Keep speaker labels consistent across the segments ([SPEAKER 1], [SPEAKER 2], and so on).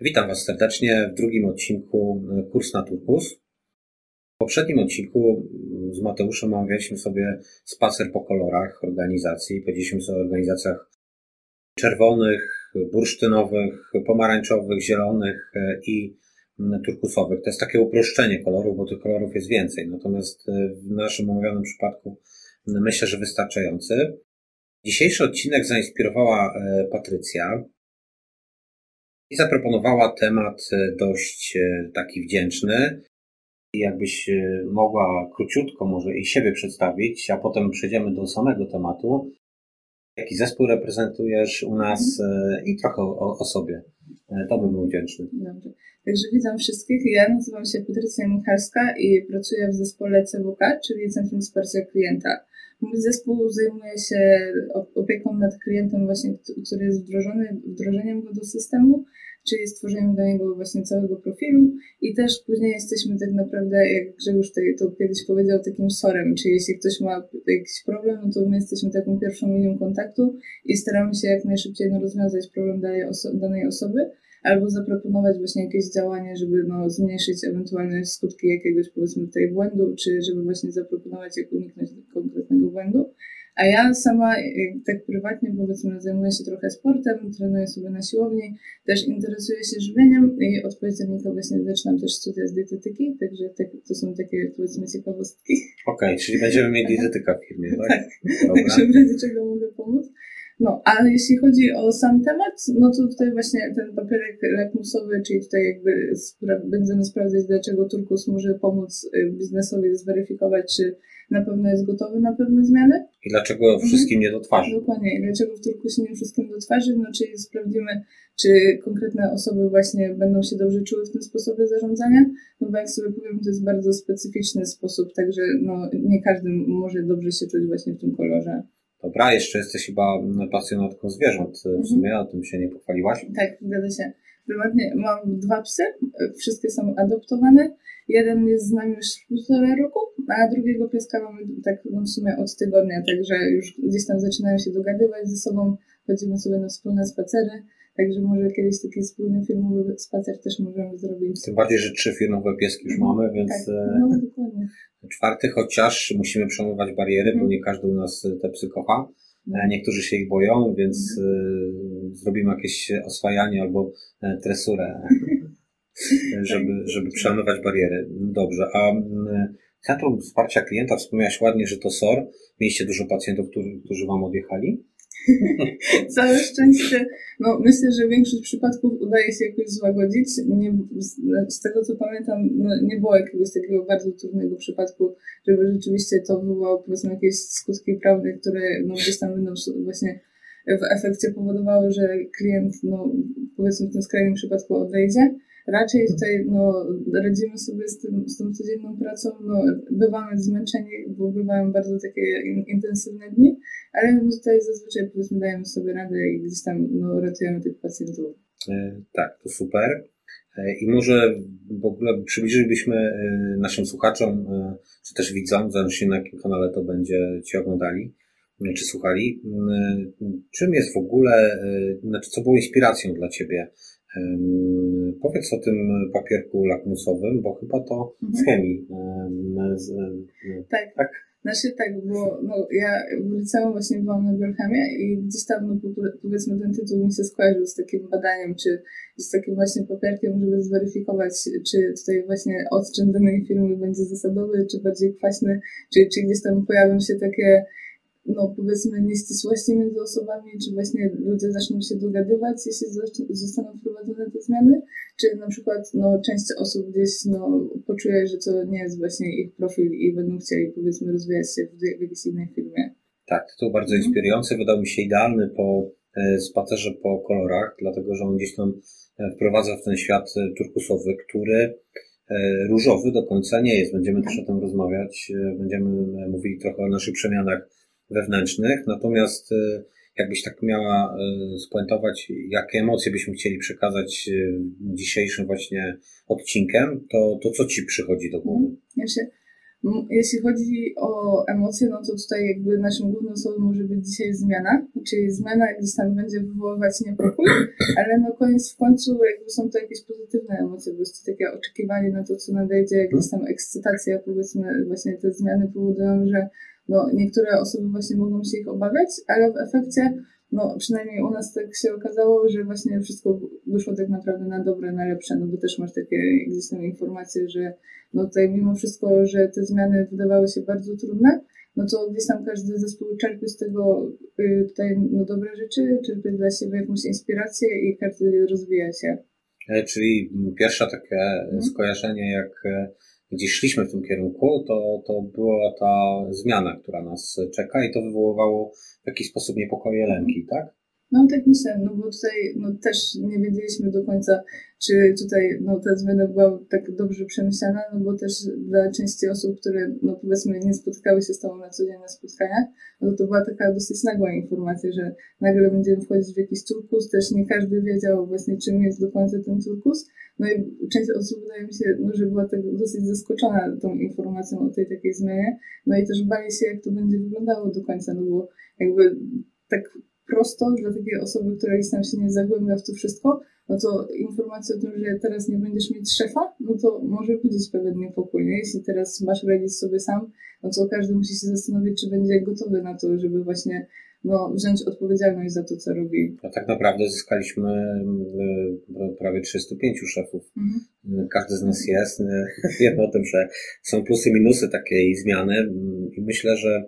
[SPEAKER 1] Witam Was serdecznie w drugim odcinku Kurs na Turkus. W poprzednim odcinku z Mateuszem omawialiśmy sobie spacer po kolorach organizacji. Powiedzieliśmy sobie o organizacjach czerwonych, bursztynowych, pomarańczowych, zielonych i turkusowych. To jest takie uproszczenie kolorów, bo tych kolorów jest więcej. Natomiast w naszym omawianym przypadku myślę, że wystarczający. Dzisiejszy odcinek zainspirowała Patrycja, i zaproponowała temat e, dość e, taki wdzięczny. Jakbyś e, mogła króciutko może i siebie przedstawić, a potem przejdziemy do samego tematu. Jaki zespół reprezentujesz u nas i trochę o, o sobie. To bym był wdzięczny.
[SPEAKER 2] Dobrze. Także witam wszystkich. Ja nazywam się Patrycja Michalska i pracuję w zespole CWK, czyli Centrum Wsparcia Klienta. Mój zespół zajmuje się opieką nad klientem właśnie, który jest wdrożony, wdrożeniem go do systemu, czyli stworzeniem dla niego właśnie całego profilu i też później jesteśmy tak naprawdę, jak Grzegorz to kiedyś powiedział, takim sorem, czyli jeśli ktoś ma jakiś problem, no to my jesteśmy taką pierwszą linią kontaktu i staramy się jak najszybciej no, rozwiązać problem danej, oso danej osoby, albo zaproponować właśnie jakieś działanie, żeby no, zmniejszyć ewentualne skutki jakiegoś powiedzmy tutaj błędu, czy żeby właśnie zaproponować jak uniknąć konkretnego błędu. A ja sama tak prywatnie powiedzmy zajmuję się trochę sportem, trenuję sobie na siłowni, też interesuję się żywieniem i od października właśnie zaczynam też studia z dietetyki, także tak, to są takie powiedzmy ciekawostki.
[SPEAKER 1] Okej, okay, czyli będziemy mieli dietetyka w firmie, tak? tak,
[SPEAKER 2] także w razie czego mogę pomóc. No, a jeśli chodzi o sam temat, no to tutaj właśnie ten papierek lakmusowy, czyli tutaj jakby spra będziemy sprawdzać, dlaczego turkus może pomóc y, biznesowi zweryfikować, czy na pewno jest gotowy na pewne zmiany.
[SPEAKER 1] I dlaczego mhm. wszystkim nie do twarzy.
[SPEAKER 2] Dokładnie. I dlaczego w turkusie nie wszystkim do twarzy, no czyli sprawdzimy, czy konkretne osoby właśnie będą się dobrze czuły w tym sposobie zarządzania, no bo jak sobie powiem, to jest bardzo specyficzny sposób, także no nie każdy może dobrze się czuć właśnie w tym kolorze.
[SPEAKER 1] Dobra, jeszcze jesteś chyba pasjonatką zwierząt w sumie, mhm. o tym się nie pochwaliłaś.
[SPEAKER 2] Tak, zgadza się. Prywatnie mam dwa psy, wszystkie są adoptowane. Jeden jest z nami już półtora roku, a drugiego pieska mamy tak no w sumie od tygodnia, także już gdzieś tam zaczynają się dogadywać ze sobą, chodzimy sobie na wspólne spacery, także może kiedyś taki wspólny filmowy spacer też możemy zrobić.
[SPEAKER 1] Tym bardziej, że trzy filmowe pieski już mhm. mamy, więc tak,
[SPEAKER 2] e, no, dokładnie.
[SPEAKER 1] czwarty, chociaż musimy przemywać bariery, bo mhm. nie każdy u nas te psy kocha. E, niektórzy się ich boją, więc mhm. zrobimy jakieś oswajanie albo tresurę, żeby, żeby przemywać bariery. Dobrze, a Centrum Wsparcia Klienta, wspomniałaś ładnie, że to SOR. Mieliście dużo pacjentów, którzy, którzy Wam odjechali?
[SPEAKER 2] Całe szczęście, no myślę, że większość przypadków udaje się jakoś złagodzić. Nie, z tego co pamiętam, no, nie było jakiegoś takiego bardzo trudnego przypadku, żeby rzeczywiście to wywołało powiedzmy jakieś skutki prawne, które no, gdzieś tam będą właśnie w efekcie powodowały, że klient no, powiedzmy w tym skrajnym przypadku odejdzie. Raczej tutaj no, radzimy sobie z, tym, z tą codzienną pracą. No, bywamy zmęczeni, bo bywają bardzo takie in, intensywne dni, ale no, tutaj zazwyczaj powiedzmy dajemy sobie radę i gdzieś tam no, ratujemy tych pacjentów.
[SPEAKER 1] E, tak, to super. E, I może w ogóle przybliżylibyśmy e, naszym słuchaczom, czy też widzom, zależnie na jakim kanale to będzie Ci oglądali, czy słuchali, czym jest w ogóle, znaczy co było inspiracją dla Ciebie Powiedz o tym papierku lakmusowym, bo chyba to mhm. z chemii.
[SPEAKER 2] Tak. tak? Znaczy tak, bo no, ja w liceum właśnie byłam na biochemię i gdzieś tam no, powiedzmy ten tytuł mi się skojarzył z takim badaniem, czy z takim właśnie papierkiem, żeby zweryfikować, czy tutaj właśnie odczyn danej firmy będzie zasadowy, czy bardziej kwaśny, czy, czy gdzieś tam pojawią się takie no powiedzmy nieścisłości między osobami, czy właśnie ludzie zaczną się dogadywać, jeśli zostaną wprowadzone te zmiany, czy na przykład no, część osób gdzieś no, poczuje, że to nie jest właśnie ich profil i będą chcieli powiedzmy rozwijać się w, w jakiejś innej firmie.
[SPEAKER 1] Tak, to bardzo mhm. inspirujący, wydał mi się idealny po e, spacerze po kolorach, dlatego że on gdzieś tam e, wprowadza w ten świat e, turkusowy, który różowy do końca nie jest. Będziemy też o tym rozmawiać, będziemy mówili trochę o naszych przemianach wewnętrznych, natomiast e, jakbyś tak miała e, spuentować, jakie emocje byśmy chcieli przekazać e, dzisiejszym właśnie odcinkiem, to, to co Ci przychodzi do głowy?
[SPEAKER 2] Ja się, Jeśli chodzi o emocje, no to tutaj jakby naszym głównym słowem może być dzisiaj zmiana, czyli zmiana gdzieś tam będzie wywoływać niepokój, ale no koniec w końcu jakby są to jakieś pozytywne emocje, bo jest to takie oczekiwanie na to, co nadejdzie, jakaś tam ekscytacja, powiedzmy właśnie te zmiany powodują, że no niektóre osoby właśnie mogą się ich obawiać, ale w efekcie no przynajmniej u nas tak się okazało, że właśnie wszystko wyszło tak naprawdę na dobre, na lepsze, no bo też masz takie gdzieś tam informacje, że no tutaj mimo wszystko, że te zmiany wydawały się bardzo trudne, no to gdzieś tam każdy zespół czerpie z tego y, tutaj no, dobre rzeczy, czerpie dla siebie jakąś inspirację i każdy rozwija się.
[SPEAKER 1] E, czyli pierwsze takie hmm. skojarzenie, jak e, gdzieś szliśmy w tym kierunku, to, to była ta zmiana, która nas czeka i to wywoływało w jakiś sposób niepokoje, lęki, tak?
[SPEAKER 2] No tak myślę, no bo tutaj no, też nie wiedzieliśmy do końca, czy tutaj no, ta zmiana była tak dobrze przemyślana, no bo też dla części osób, które no powiedzmy nie spotkały się z Tobą na co dzień na spotkaniach, no to była taka dosyć nagła informacja, że nagle będziemy wchodzić w jakiś turkus, też nie każdy wiedział właśnie czym jest do końca ten turkus, no i część osób wydaje mi się, no, że była tak dosyć zaskoczona tą informacją o tej takiej zmianie, no i też bali się jak to będzie wyglądało do końca, no bo jakby tak prosto dla takiej osoby, która gdzieś tam się nie zagłębia w to wszystko, no to informacja o tym, że teraz nie będziesz mieć szefa, no to może budzić pewien niepokój. Nie? Jeśli teraz masz radzić sobie sam, no to każdy musi się zastanowić, czy będzie gotowy na to, żeby właśnie no, wziąć odpowiedzialność za to, co robi.
[SPEAKER 1] A tak naprawdę zyskaliśmy e, prawie 305 szefów. Mhm. Każdy z nas jest. E, wiemy o tym, że są plusy minusy takiej zmiany i myślę, że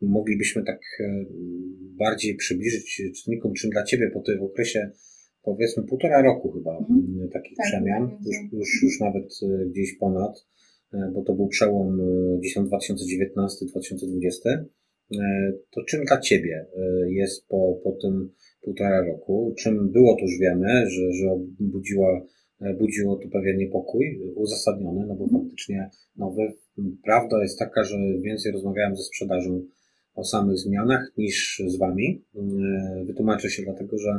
[SPEAKER 1] moglibyśmy tak bardziej przybliżyć czytelnikom, czym dla Ciebie po tym okresie powiedzmy półtora roku chyba mhm. takich tak, przemian, tak, już, już, już nawet e, gdzieś ponad, e, bo to był przełom e, gdzieś 2019-2020. To czym dla Ciebie jest po, po tym półtora roku? Czym było, to już wiemy, że, że budziła, budziło to pewien niepokój, uzasadniony, no bo mhm. faktycznie nowy. Prawda jest taka, że więcej rozmawiałem ze sprzedażą o samych zmianach niż z Wami. E, wytłumaczę się dlatego, że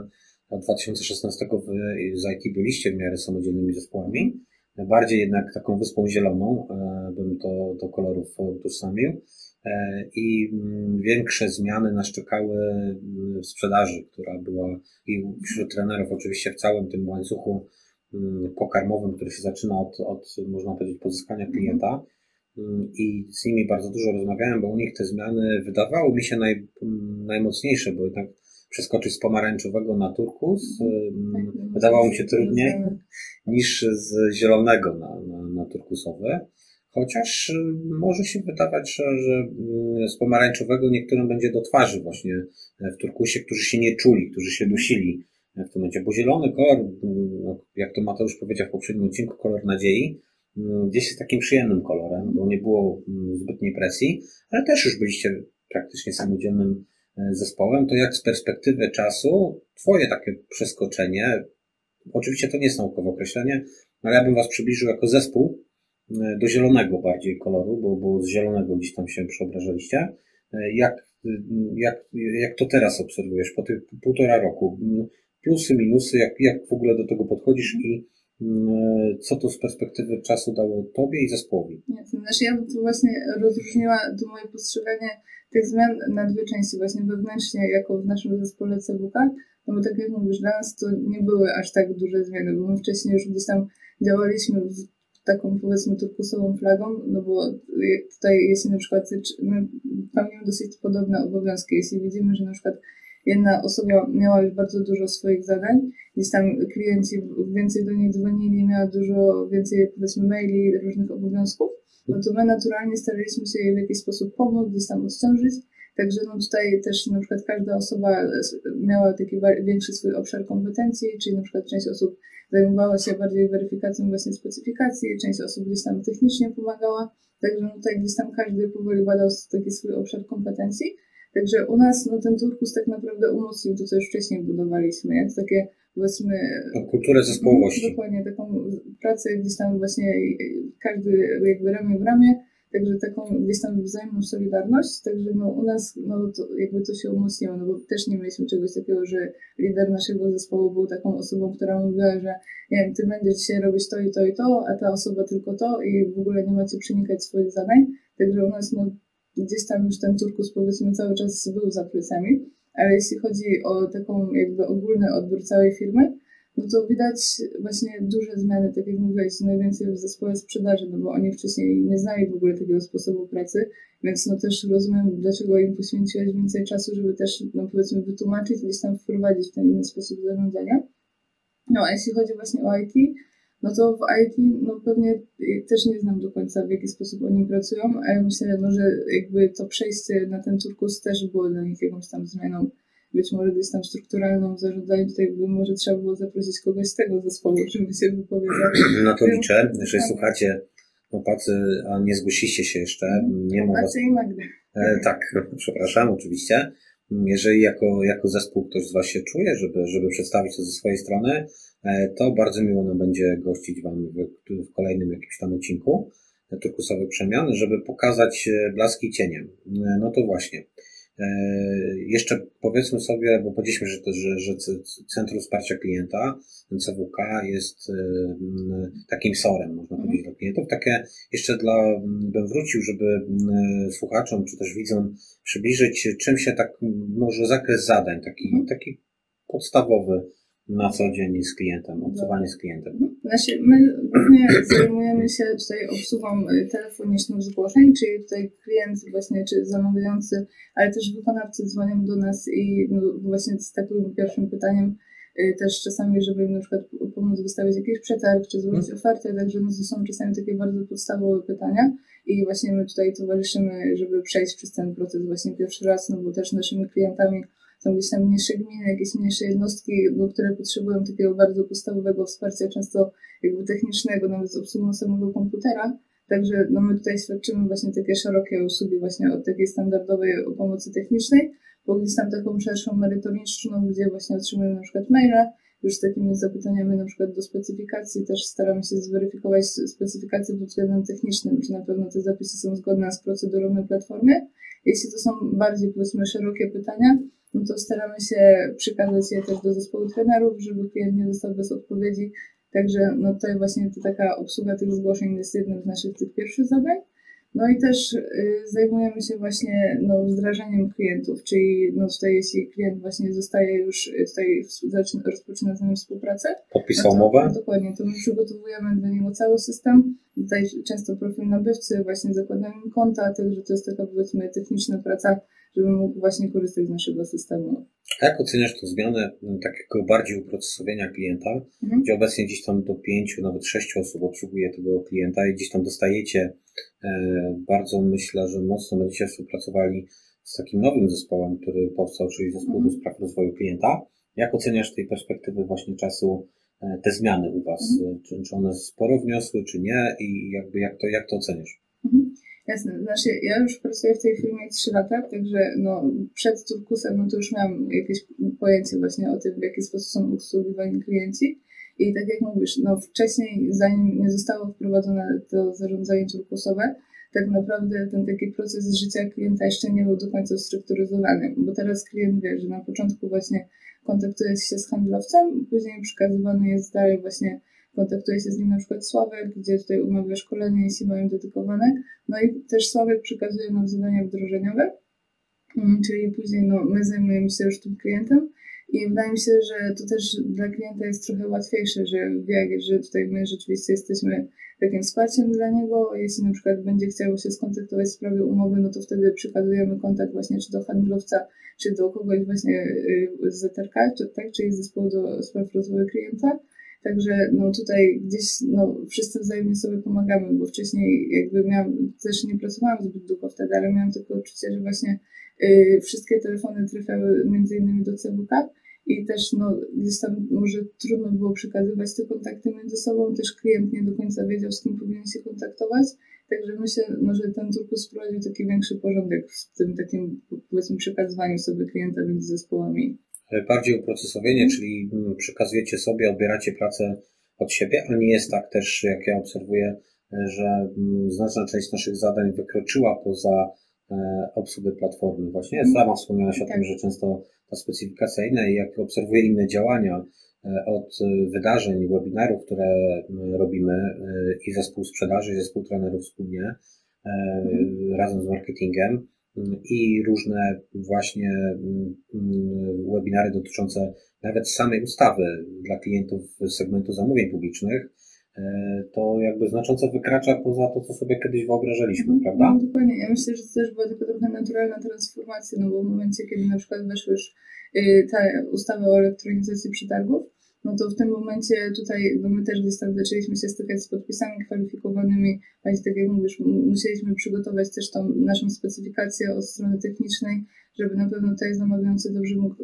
[SPEAKER 1] od 2016 wy z IT byliście w miarę samodzielnymi zespołami. Bardziej jednak taką wyspą zieloną, e, bym to do kolorów utożsamił. E, I mm, większe zmiany nas czekały w sprzedaży, która była i wśród trenerów, oczywiście w całym tym łańcuchu mm, pokarmowym, który się zaczyna od, od można powiedzieć, pozyskania klienta i z nimi bardzo dużo rozmawiałem, bo u nich te zmiany wydawały mi się naj, najmocniejsze, bo jednak przeskoczyć z pomarańczowego na turkus tak, no, wydawało mi się trudniej niż z zielonego na, na, na turkusowy. Chociaż może się wydawać, że, że z pomarańczowego niektórym będzie do twarzy właśnie w turkusie, którzy się nie czuli, którzy się dusili w tym momencie, bo zielony kolor, no, jak to Mateusz powiedział w poprzednim odcinku, kolor nadziei, Mm, gdzieś jest takim przyjemnym kolorem, bo nie było mm, zbytniej presji, ale też już byliście praktycznie samodzielnym e, zespołem, to jak z perspektywy czasu Twoje takie przeskoczenie, oczywiście to nie jest naukowe określenie, ale ja bym Was przybliżył jako zespół e, do zielonego bardziej koloru, bo, bo z zielonego gdzieś tam się przeobrażaliście. E, jak, jak, jak to teraz obserwujesz po tych półtora roku? Mm, plusy, minusy, jak, jak w ogóle do tego podchodzisz i Mm, co to z perspektywy czasu dało Tobie i zespołowi?
[SPEAKER 2] Nie, to znaczy ja bym tu właśnie rozróżniła to moje postrzeganie tych zmian na dwie części, właśnie wewnętrznie, jako w naszym zespole CWK, no bo tak jak mówisz, dla nas to nie były aż tak duże zmiany, bo my wcześniej już gdzieś tam działaliśmy w taką powiedzmy turkusową flagą, no bo tutaj jeśli na przykład my pełnimy dosyć podobne obowiązki, jeśli widzimy, że na przykład jedna osoba miała już bardzo dużo swoich zadań, gdzieś tam klienci więcej do niej dzwonili, miała dużo więcej powiedzmy maili, różnych obowiązków, no to my naturalnie staraliśmy się jej w jakiś sposób pomóc, gdzieś tam odciążyć, Także no tutaj też na przykład każda osoba miała taki większy swój obszar kompetencji, czyli na przykład część osób zajmowała się bardziej weryfikacją właśnie specyfikacji, część osób gdzieś tam technicznie pomagała, także no tutaj gdzieś tam każdy powoli badał taki swój obszar kompetencji. Także u nas no, ten turkus tak naprawdę umocnił to, co już wcześniej budowaliśmy, jak takie powiedzmy...
[SPEAKER 1] Tą kulturę zespołowości.
[SPEAKER 2] Dokładnie, taką pracę gdzieś tam właśnie każdy jakby ramię w ramię, Także taką gdzieś tam wzajemną solidarność, także no u nas no to jakby to się umocniło, no bo też nie mieliśmy czegoś takiego, że lider naszego zespołu był taką osobą, która mówiła, że nie wiem, ty będziesz dzisiaj robić to i to i to, a ta osoba tylko to i w ogóle nie macie przenikać swoich zadań. Także u nas no gdzieś tam już ten turkus powiedzmy cały czas był za plecami, ale jeśli chodzi o taką jakby ogólny odbiór całej firmy, no to widać właśnie duże zmiany, tak jak mówiłeś, najwięcej w zespole sprzedaży, no bo oni wcześniej nie znali w ogóle takiego sposobu pracy, więc no też rozumiem, dlaczego im poświęciłeś więcej czasu, żeby też, no powiedzmy, wytłumaczyć, gdzieś tam wprowadzić w ten inny sposób zarządzania. No a jeśli chodzi właśnie o IT, no to w IT, no pewnie też nie znam do końca, w jaki sposób oni pracują, ale myślę, no, że jakby to przejście na ten turkus też było dla nich jakąś tam zmianą być może gdzieś tam strukturalną w zarządzaniu, tutaj by może trzeba było zaprosić kogoś z tego zespołu, żeby się wypowiedział.
[SPEAKER 1] No to liczę, że tak. słuchacie chłopacy, a nie zgłosiliście się jeszcze. Nie
[SPEAKER 2] ma was... i Magda.
[SPEAKER 1] E, tak, przepraszam, oczywiście. Jeżeli jako, jako zespół ktoś z Was się czuje, żeby, żeby przedstawić to ze swojej strony, to bardzo miło nam będzie gościć Wam w, kolejnym jakimś tam odcinku turkusowych przemian, żeby pokazać e, blaski cieniem. E, no to właśnie. E, jeszcze powiedzmy sobie, bo powiedzieliśmy, że, to, że, że Centrum Wsparcia Klienta, CWK, jest e, takim sorem, można mhm. powiedzieć, dla klientów. Takie jeszcze dla, bym wrócił, żeby słuchaczom czy też widzom przybliżyć, czym się tak może zakres zadań, taki, mhm. taki podstawowy na co dzień z klientem, obsługiwanie z klientem?
[SPEAKER 2] Znaczy, my głównie zajmujemy się tutaj obsługą y, telefoniczną zgłoszeń, czyli tutaj klient właśnie, czy zamawiający, ale też wykonawcy dzwonią do nas i no, właśnie z takim pierwszym pytaniem y, też czasami, żeby im na przykład pomóc wystawić jakiś przetarg, czy złożyć hmm. ofertę, także no, to są czasami takie bardzo podstawowe pytania i właśnie my tutaj towarzyszymy, żeby przejść przez ten proces właśnie pierwszy raz, no bo też naszymi klientami są gdzieś tam mniejsze gminy, jakieś mniejsze jednostki, które potrzebują takiego bardzo podstawowego wsparcia, często jakby technicznego, nawet z obsługą samego komputera. Także no my tutaj świadczymy właśnie takie szerokie usługi właśnie od takiej standardowej pomocy technicznej, po gdzieś tam taką szerszą merytoryczną, gdzie właśnie otrzymujemy na przykład maile, już z takimi zapytaniami na przykład do specyfikacji, też staramy się zweryfikować specyfikacje pod względem technicznym, czy na pewno te zapisy są zgodne z procedurą na platformie. Jeśli to są bardziej powiedzmy szerokie pytania, no to staramy się przekazać je też do zespołu trenerów, żeby klient nie został bez odpowiedzi. Także no tutaj właśnie to taka obsługa tych zgłoszeń jest jednym z naszych tych pierwszych zadań. No i też y, zajmujemy się właśnie no, wdrażaniem klientów, czyli no tutaj jeśli klient właśnie zostaje już y, tutaj, zaczyna, rozpoczyna z nami współpracę.
[SPEAKER 1] Podpisał no umowę?
[SPEAKER 2] Dokładnie, to my przygotowujemy dla niego cały system. Tutaj często profil nabywcy, właśnie zakładamy konta, także to jest taka powiedzmy techniczna praca żeby mógł właśnie korzystać z naszego systemu.
[SPEAKER 1] Jak oceniasz tę zmianę takiego bardziej uprocesowania klienta, mhm. gdzie obecnie gdzieś tam do pięciu, nawet sześciu osób obsługuje tego klienta i gdzieś tam dostajecie e, bardzo myślę, że mocno będziecie współpracowali z takim nowym zespołem, który powstał, czyli zespół mhm. do spraw rozwoju klienta. Jak oceniasz tej perspektywy właśnie czasu e, te zmiany u Was? Mhm. Czy, czy one sporo wniosły, czy nie? I jakby jak to, jak to oceniasz?
[SPEAKER 2] Jasne, znaczy ja już pracuję w tej firmie 3 lata, także no, przed Turkusem no to już miałam jakieś pojęcie właśnie o tym, w jaki sposób są obsługiwani klienci. I tak jak mówisz, no wcześniej, zanim nie zostało wprowadzone to zarządzanie turkusowe, tak naprawdę ten taki proces życia klienta jeszcze nie był do końca ustrukturyzowany, bo teraz klient wie, że na początku właśnie kontaktuje się z handlowcem, później przekazywany jest dalej właśnie kontaktuje się z nim na przykład Sławek, gdzie tutaj umawia szkolenie, jeśli mają dedykowane. No i też Sławek przekazuje nam zadania wdrożeniowe, mm, czyli później no, my zajmujemy się już tym klientem. I wydaje mi się, że to też dla klienta jest trochę łatwiejsze, że wie, że tutaj my rzeczywiście jesteśmy takim wsparciem dla niego. Jeśli na przykład będzie chciał się skontaktować w sprawie umowy, no to wtedy przekazujemy kontakt właśnie czy do handlowca, czy do kogoś właśnie y, z ZRK, czy, tak, czyli zespołu do spraw rozwoju klienta. Także no tutaj gdzieś no, wszyscy wzajemnie sobie pomagamy, bo wcześniej jakby miałam, też nie pracowałam zbyt długo wtedy, ale miałam takie uczucie, że właśnie y, wszystkie telefony trafiały między innymi do CWK i też no, gdzieś tam może trudno było przekazywać te kontakty między sobą, też klient nie do końca wiedział, z kim powinien się kontaktować. Także myślę, no, że ten turkus wprowadził taki większy porządek w tym takim, powiedzmy, przekazywaniu sobie klienta między zespołami
[SPEAKER 1] bardziej uprocesowienie, mhm. czyli mm, przekazujecie sobie, odbieracie pracę od siebie, a nie jest tak też, jak ja obserwuję, że znaczna część naszych zadań wykroczyła poza obsługę platformy. Właśnie mhm. sama wspomniałaś o tym, tak. że często ta specyfikacja inna i jak obserwuję inne działania od wydarzeń, webinarów, które robimy i zespół sprzedaży, i zespół trenerów wspólnie, mhm. razem z marketingiem, i różne właśnie mm, mm, webinary dotyczące nawet samej ustawy dla klientów segmentu zamówień publicznych, e, to jakby znacząco wykracza poza to, co sobie kiedyś wyobrażaliśmy, mm, prawda?
[SPEAKER 2] No, dokładnie. Ja myślę, że to też była taka trochę naturalna transformacja, no bo w momencie, kiedy na przykład weszły już y, ta ustawa o elektronizacji przetargów, no to w tym momencie tutaj no my też gdzieś tam zaczęliśmy się stykać z podpisami kwalifikowanymi, więc tak jak mówisz, musieliśmy przygotować też tą naszą specyfikację od strony technicznej, żeby na pewno tutaj zamawiający dobrze mógł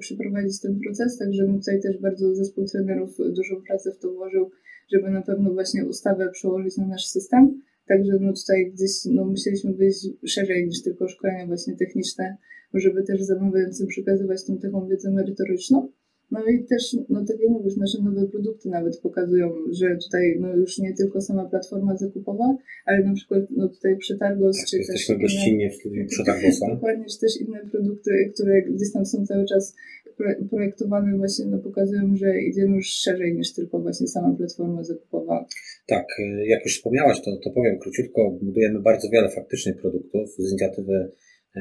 [SPEAKER 2] przeprowadzić ten proces, także tutaj też bardzo zespół trenerów dużą pracę w to włożył, żeby na pewno właśnie ustawę przełożyć na nasz system. Także no tutaj gdzieś no, musieliśmy wyjść szerzej niż tylko szkolenia właśnie techniczne, żeby też zamawiającym przekazywać tą taką wiedzę merytoryczną. No i też, no tak jak mówisz, nasze nowe produkty nawet pokazują, że tutaj no już nie tylko sama platforma zakupowa, ale na przykład no tutaj Przetargos,
[SPEAKER 1] tak, czy jesteśmy też gościnnie w studiu Przetargosa.
[SPEAKER 2] Dokładnie, czy też inne produkty, które gdzieś tam są cały czas projektowane właśnie, no pokazują, że idziemy już szerzej niż tylko właśnie sama platforma zakupowa.
[SPEAKER 1] Tak, jak już wspomniałaś, to, to powiem króciutko, budujemy bardzo wiele faktycznych produktów z inicjatywy, e,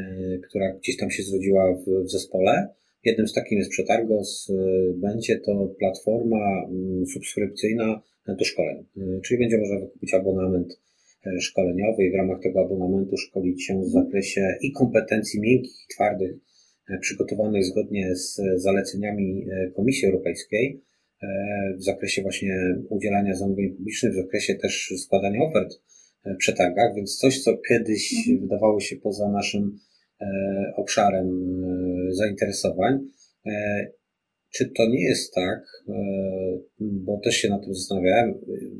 [SPEAKER 1] która gdzieś tam się zrodziła w, w zespole Jednym z takich jest Przetargos. Y, będzie to platforma mm, subskrypcyjna do szkoleń, y, czyli będzie można wykupić abonament e, szkoleniowy i w ramach tego abonamentu szkolić się w zakresie i kompetencji miękkich i twardych, e, przygotowanych zgodnie z zaleceniami e, Komisji Europejskiej w zakresie właśnie udzielania zamówień publicznych, w zakresie też składania ofert w przetargach, więc coś, co kiedyś mhm. wydawało się poza naszym obszarem e, zainteresowań. E, czy to nie jest tak, bo też się na tym zastanawiałem,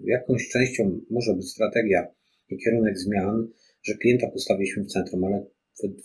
[SPEAKER 1] jakąś częścią może być strategia i kierunek zmian, że klienta postawiliśmy w centrum, ale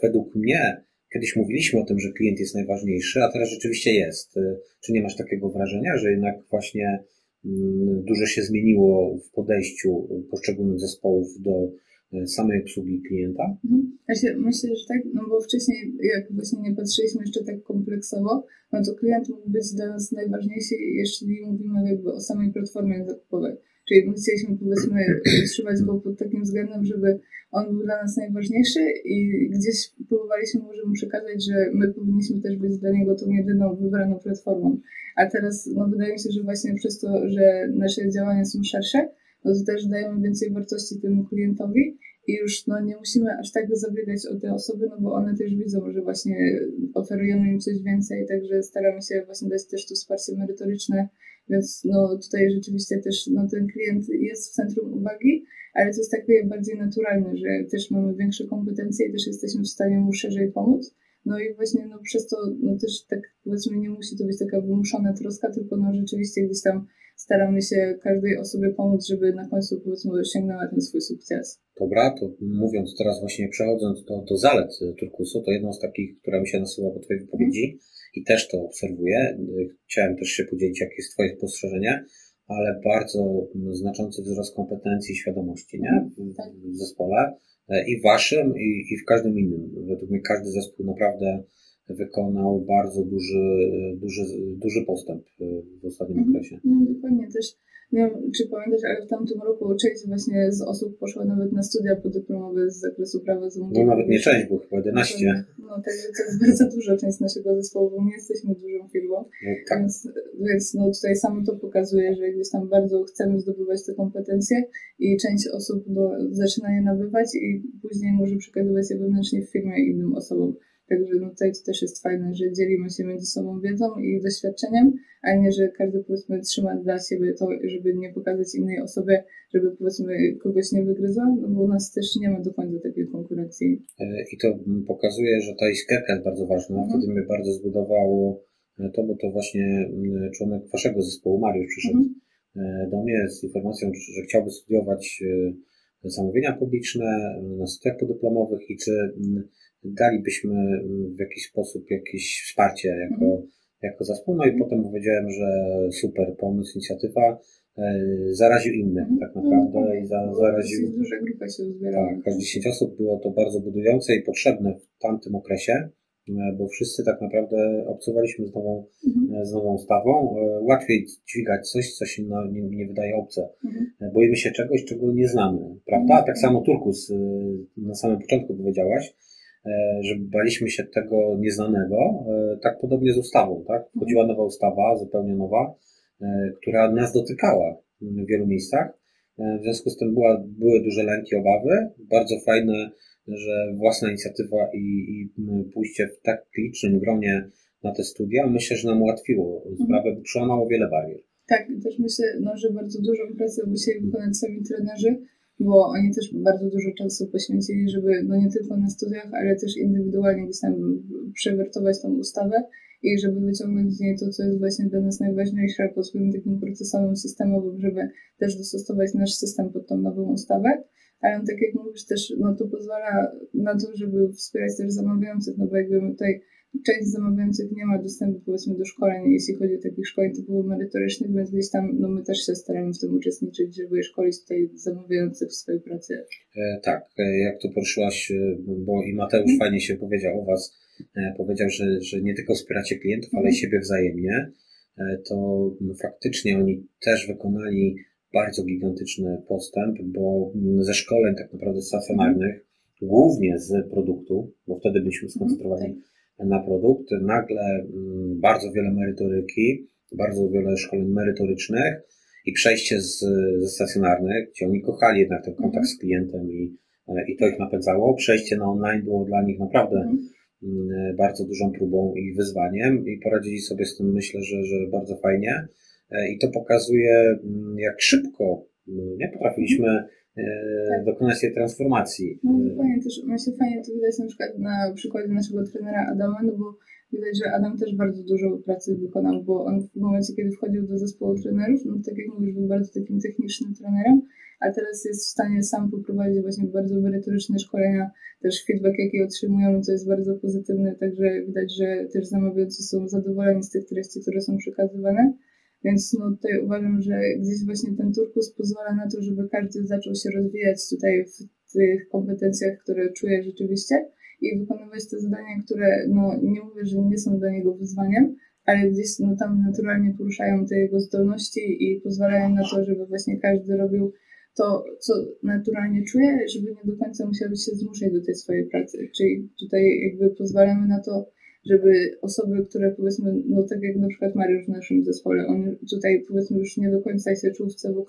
[SPEAKER 1] według mnie kiedyś mówiliśmy o tym, że klient jest najważniejszy, a teraz rzeczywiście jest. Czy nie masz takiego wrażenia, że jednak właśnie mm, dużo się zmieniło w podejściu poszczególnych zespołów do E, samej obsługi klienta?
[SPEAKER 2] Mhm. Ja się, myślę, że tak, no bo wcześniej jak właśnie nie patrzyliśmy jeszcze tak kompleksowo, no to klient mógł być dla nas najważniejszy, jeśli mówimy jakby o samej platformie zakupowej. Czyli my chcieliśmy powiedzmy utrzymać go pod takim względem, żeby on był dla nas najważniejszy i gdzieś próbowaliśmy może mu przekazać, że my powinniśmy też być dla niego tą jedyną wybraną platformą. A teraz no, wydaje mi się, że właśnie przez to, że nasze działania są szersze, no to też dajemy więcej wartości temu klientowi i już no, nie musimy aż tak zabiegać o te osoby, no bo one też widzą, że właśnie oferujemy im coś więcej, także staramy się właśnie dać też tu wsparcie merytoryczne, więc no tutaj rzeczywiście też no, ten klient jest w centrum uwagi, ale to jest takie bardziej naturalne, że też mamy większe kompetencje i też jesteśmy w stanie mu szerzej pomóc. No i właśnie no, przez to no, też tak powiedzmy nie musi to być taka wymuszona troska, tylko no rzeczywiście gdzieś tam staramy się każdej osobie pomóc, żeby na końcu powiedzmy osiągnęła ten swój sukces.
[SPEAKER 1] Dobra, to mówiąc teraz właśnie przechodząc do, do zalet turkusu, to jedną z takich, która mi się nasuwa po Twojej wypowiedzi mm. i też to obserwuję. Chciałem też się podzielić, jakie jest Twoje spostrzeżenie, ale bardzo znaczący wzrost kompetencji i świadomości nie? W, tak. w zespole e, i Waszym, i, i w każdym innym. Według mnie każdy zespół naprawdę wykonał bardzo duży, duży, duży postęp w ostatnim mhm. okresie.
[SPEAKER 2] No, dokładnie też. Nie wiem, czy pamiętasz, ale w tamtym roku część właśnie z osób poszła nawet na studia podyplomowe z zakresu prawa
[SPEAKER 1] zamówienia. No nawet nie część, bo chyba 11.
[SPEAKER 2] No, także to jest bardzo duża część naszego zespołu, bo nie jesteśmy dużą firmą. No, tak. Więc, więc no, tutaj samo to pokazuje, że gdzieś tam bardzo chcemy zdobywać te kompetencje i część osób no, zaczyna je nabywać i później może przekazywać je wewnętrznie w firmie innym osobom. Także no tutaj to też jest fajne, że dzielimy się między sobą wiedzą i doświadczeniem, a nie, że każdy powiedzmy trzyma dla siebie to, żeby nie pokazać innej osobie, żeby powiedzmy kogoś nie wygryzła, no bo u nas też nie ma do końca takiej konkurencji.
[SPEAKER 1] E, I to pokazuje, że ta iskierka jest bardzo ważna. Mhm. Wtedy mnie bardzo zbudowało e, to, bo to właśnie członek waszego zespołu, Mariusz, przyszedł mhm. E, do mnie z informacją, że chciałby studiować zamówienia publiczne na studiach podyplomowych i czy dalibyśmy w jakiś sposób jakieś wsparcie jako, mhm. jako zespół. No i potem powiedziałem, że super pomysł, inicjatywa. zaraził innych tak mhm. naprawdę no, i za, zaraził...
[SPEAKER 2] Duża grupa się uzbierała.
[SPEAKER 1] Tak, aż 10 osób było to bardzo budujące i potrzebne w tamtym okresie, bo wszyscy tak naprawdę obcowaliśmy z nową, mhm. z nową ustawą. Łatwiej dźwigać coś, co się no, nie, nie wydaje obce. Mhm. Boimy się czegoś, czego nie znamy, prawda? Mhm. Tak samo Turkus na samym początku powiedziałaś, że baliśmy się tego nieznanego. Tak podobnie z ustawą, tak? Wchodziła nowa ustawa, zupełnie nowa, E, która nas dotykała w wielu miejscach. E, w związku z tym była, były duże lęki, obawy. Bardzo fajne, że własna inicjatywa i, i pójście w tak licznym gronie na te studia, myślę, że nam ułatwiło mhm. sprawę, bo przełamało wiele barier.
[SPEAKER 2] Tak, też myślę, no, że bardzo dużą pracę musieli wykonać sami trenerzy, bo oni też bardzo dużo czasu poświęcili, żeby no nie tylko na studiach, ale też indywidualnie gdzieś tam przewertować tą ustawę i żeby wyciągnąć z niej to, co jest właśnie dla nas najważniejsze pod swoim takim procesowym, systemowym, żeby też dostosować nasz system pod tą nową ustawę. Ale tak jak mówisz też, no to pozwala na to, żeby wspierać też zamawiających, no bo jakby tutaj część zamawiających nie ma dostępu powiedzmy do szkoleń, jeśli chodzi o takich szkoleń typowo merytorycznych, więc gdzieś tam no my też się staramy w tym uczestniczyć, żeby szkolić tutaj zamawiających w swojej pracy.
[SPEAKER 1] E, tak, e, jak to poruszyłaś, e, bo i Mateusz hmm. fajnie się powiedział o Was, e, powiedział, że, że nie tylko wspieracie klientów, ale i hmm. siebie wzajemnie, e, to faktycznie oni też wykonali bardzo gigantyczny postęp, bo ze szkoleń tak naprawdę stacjonarnych, hmm. głównie z produktu, bo wtedy byliśmy skoncentrowani hmm na produkt, nagle mm, bardzo wiele merytoryki, bardzo wiele szkoleń merytorycznych i przejście z, ze stacjonarnych, gdzie oni kochali jednak ten kontakt z klientem i, e, i to ich napędzało. Przejście na online było dla nich naprawdę mhm. mm, bardzo dużą próbą i wyzwaniem i poradzili sobie z tym, myślę, że, że bardzo fajnie. E, I to pokazuje, mm, jak szybko nie potrafiliśmy tak. dokonać tej transformacji.
[SPEAKER 2] No fajnie też, myślę, fajnie to widać na przykład na przykładzie naszego trenera Adama, no bo widać, że Adam też bardzo dużo pracy wykonał, bo on w momencie, kiedy wchodził do zespołu trenerów, no tak jak mówisz, był bardzo takim technicznym trenerem, a teraz jest w stanie sam poprowadzić właśnie bardzo merytoryczne szkolenia, też feedback, jaki otrzymują, to jest bardzo pozytywny, także widać, że też zamawiający są zadowoleni z tych treści, które są przekazywane. Więc no, tutaj uważam, że gdzieś właśnie ten turkus pozwala na to, żeby każdy zaczął się rozwijać tutaj w tych kompetencjach, które czuje rzeczywiście i wykonywać te zadania, które no, nie mówię, że nie są dla niego wyzwaniem, ale gdzieś no, tam naturalnie poruszają te jego zdolności i pozwalają na to, żeby właśnie każdy robił to, co naturalnie czuje, żeby nie do końca musiał się zmuszać do tej swojej pracy. Czyli tutaj jakby pozwalamy na to, żeby osoby, które powiedzmy, no tak jak na przykład Mariusz w naszym zespole, on tutaj powiedzmy już nie do końca się czuł w CWK,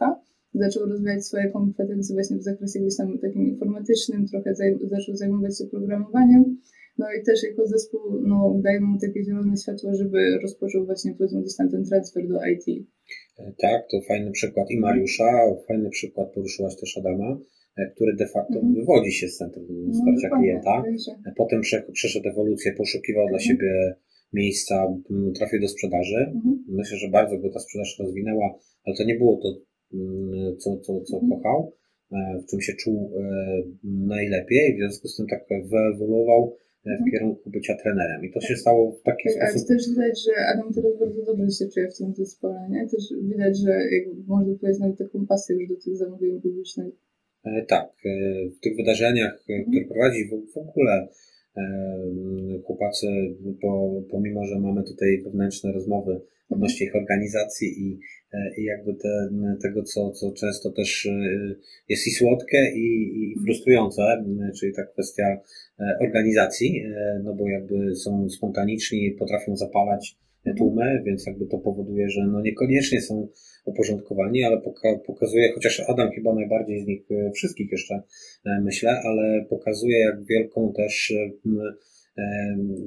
[SPEAKER 2] zaczął rozwijać swoje kompetencje właśnie w zakresie gdzieś tam takim informatycznym, trochę zaj zaczął zajmować się programowaniem, no i też jako zespół no, daje mu takie zielone światło, żeby rozpoczął właśnie powiedzmy gdzieś tam ten transfer do IT.
[SPEAKER 1] E, tak, to fajny przykład i Mariusza, fajny przykład poruszyłaś też Adama. E, który de facto mhm. wywodzi się z centrum no, wsparcia no, klienta. E, potem przeszedł ewolucję, poszukiwał dla mhm. siebie miejsca, trafił do sprzedaży. Mhm. Myślę, że bardzo go ta sprzedaż rozwinęła, ale to nie było to, co, co, co mhm. kochał, e, w czym się czuł najlepiej, w związku z tym tak wyewoluował w mhm. kierunku bycia trenerem. I to się stało w taki tak, sposób.
[SPEAKER 2] Ale też widać, że Adam teraz bardzo dobrze się czuje w tym zespole, nie? Też widać, że można powiedzieć nawet taką pasję już do tych zamówień publicznych.
[SPEAKER 1] E, tak, e, w tych wydarzeniach, e, mhm. które prowadzi w ogóle chłopacy, bo, pomimo, że mamy tutaj wewnętrzne rozmowy mhm. odnośnie ich organizacji i, i jakby te, tego, co, co często też jest i słodkie, i, i frustrujące, czyli ta kwestia organizacji, no bo jakby są spontaniczni, potrafią zapalać tłumy, więc jakby to powoduje, że no niekoniecznie są uporządkowani, ale poka pokazuje, chociaż Adam chyba najbardziej z nich e, wszystkich jeszcze e, myślę, ale pokazuje jak wielką też e,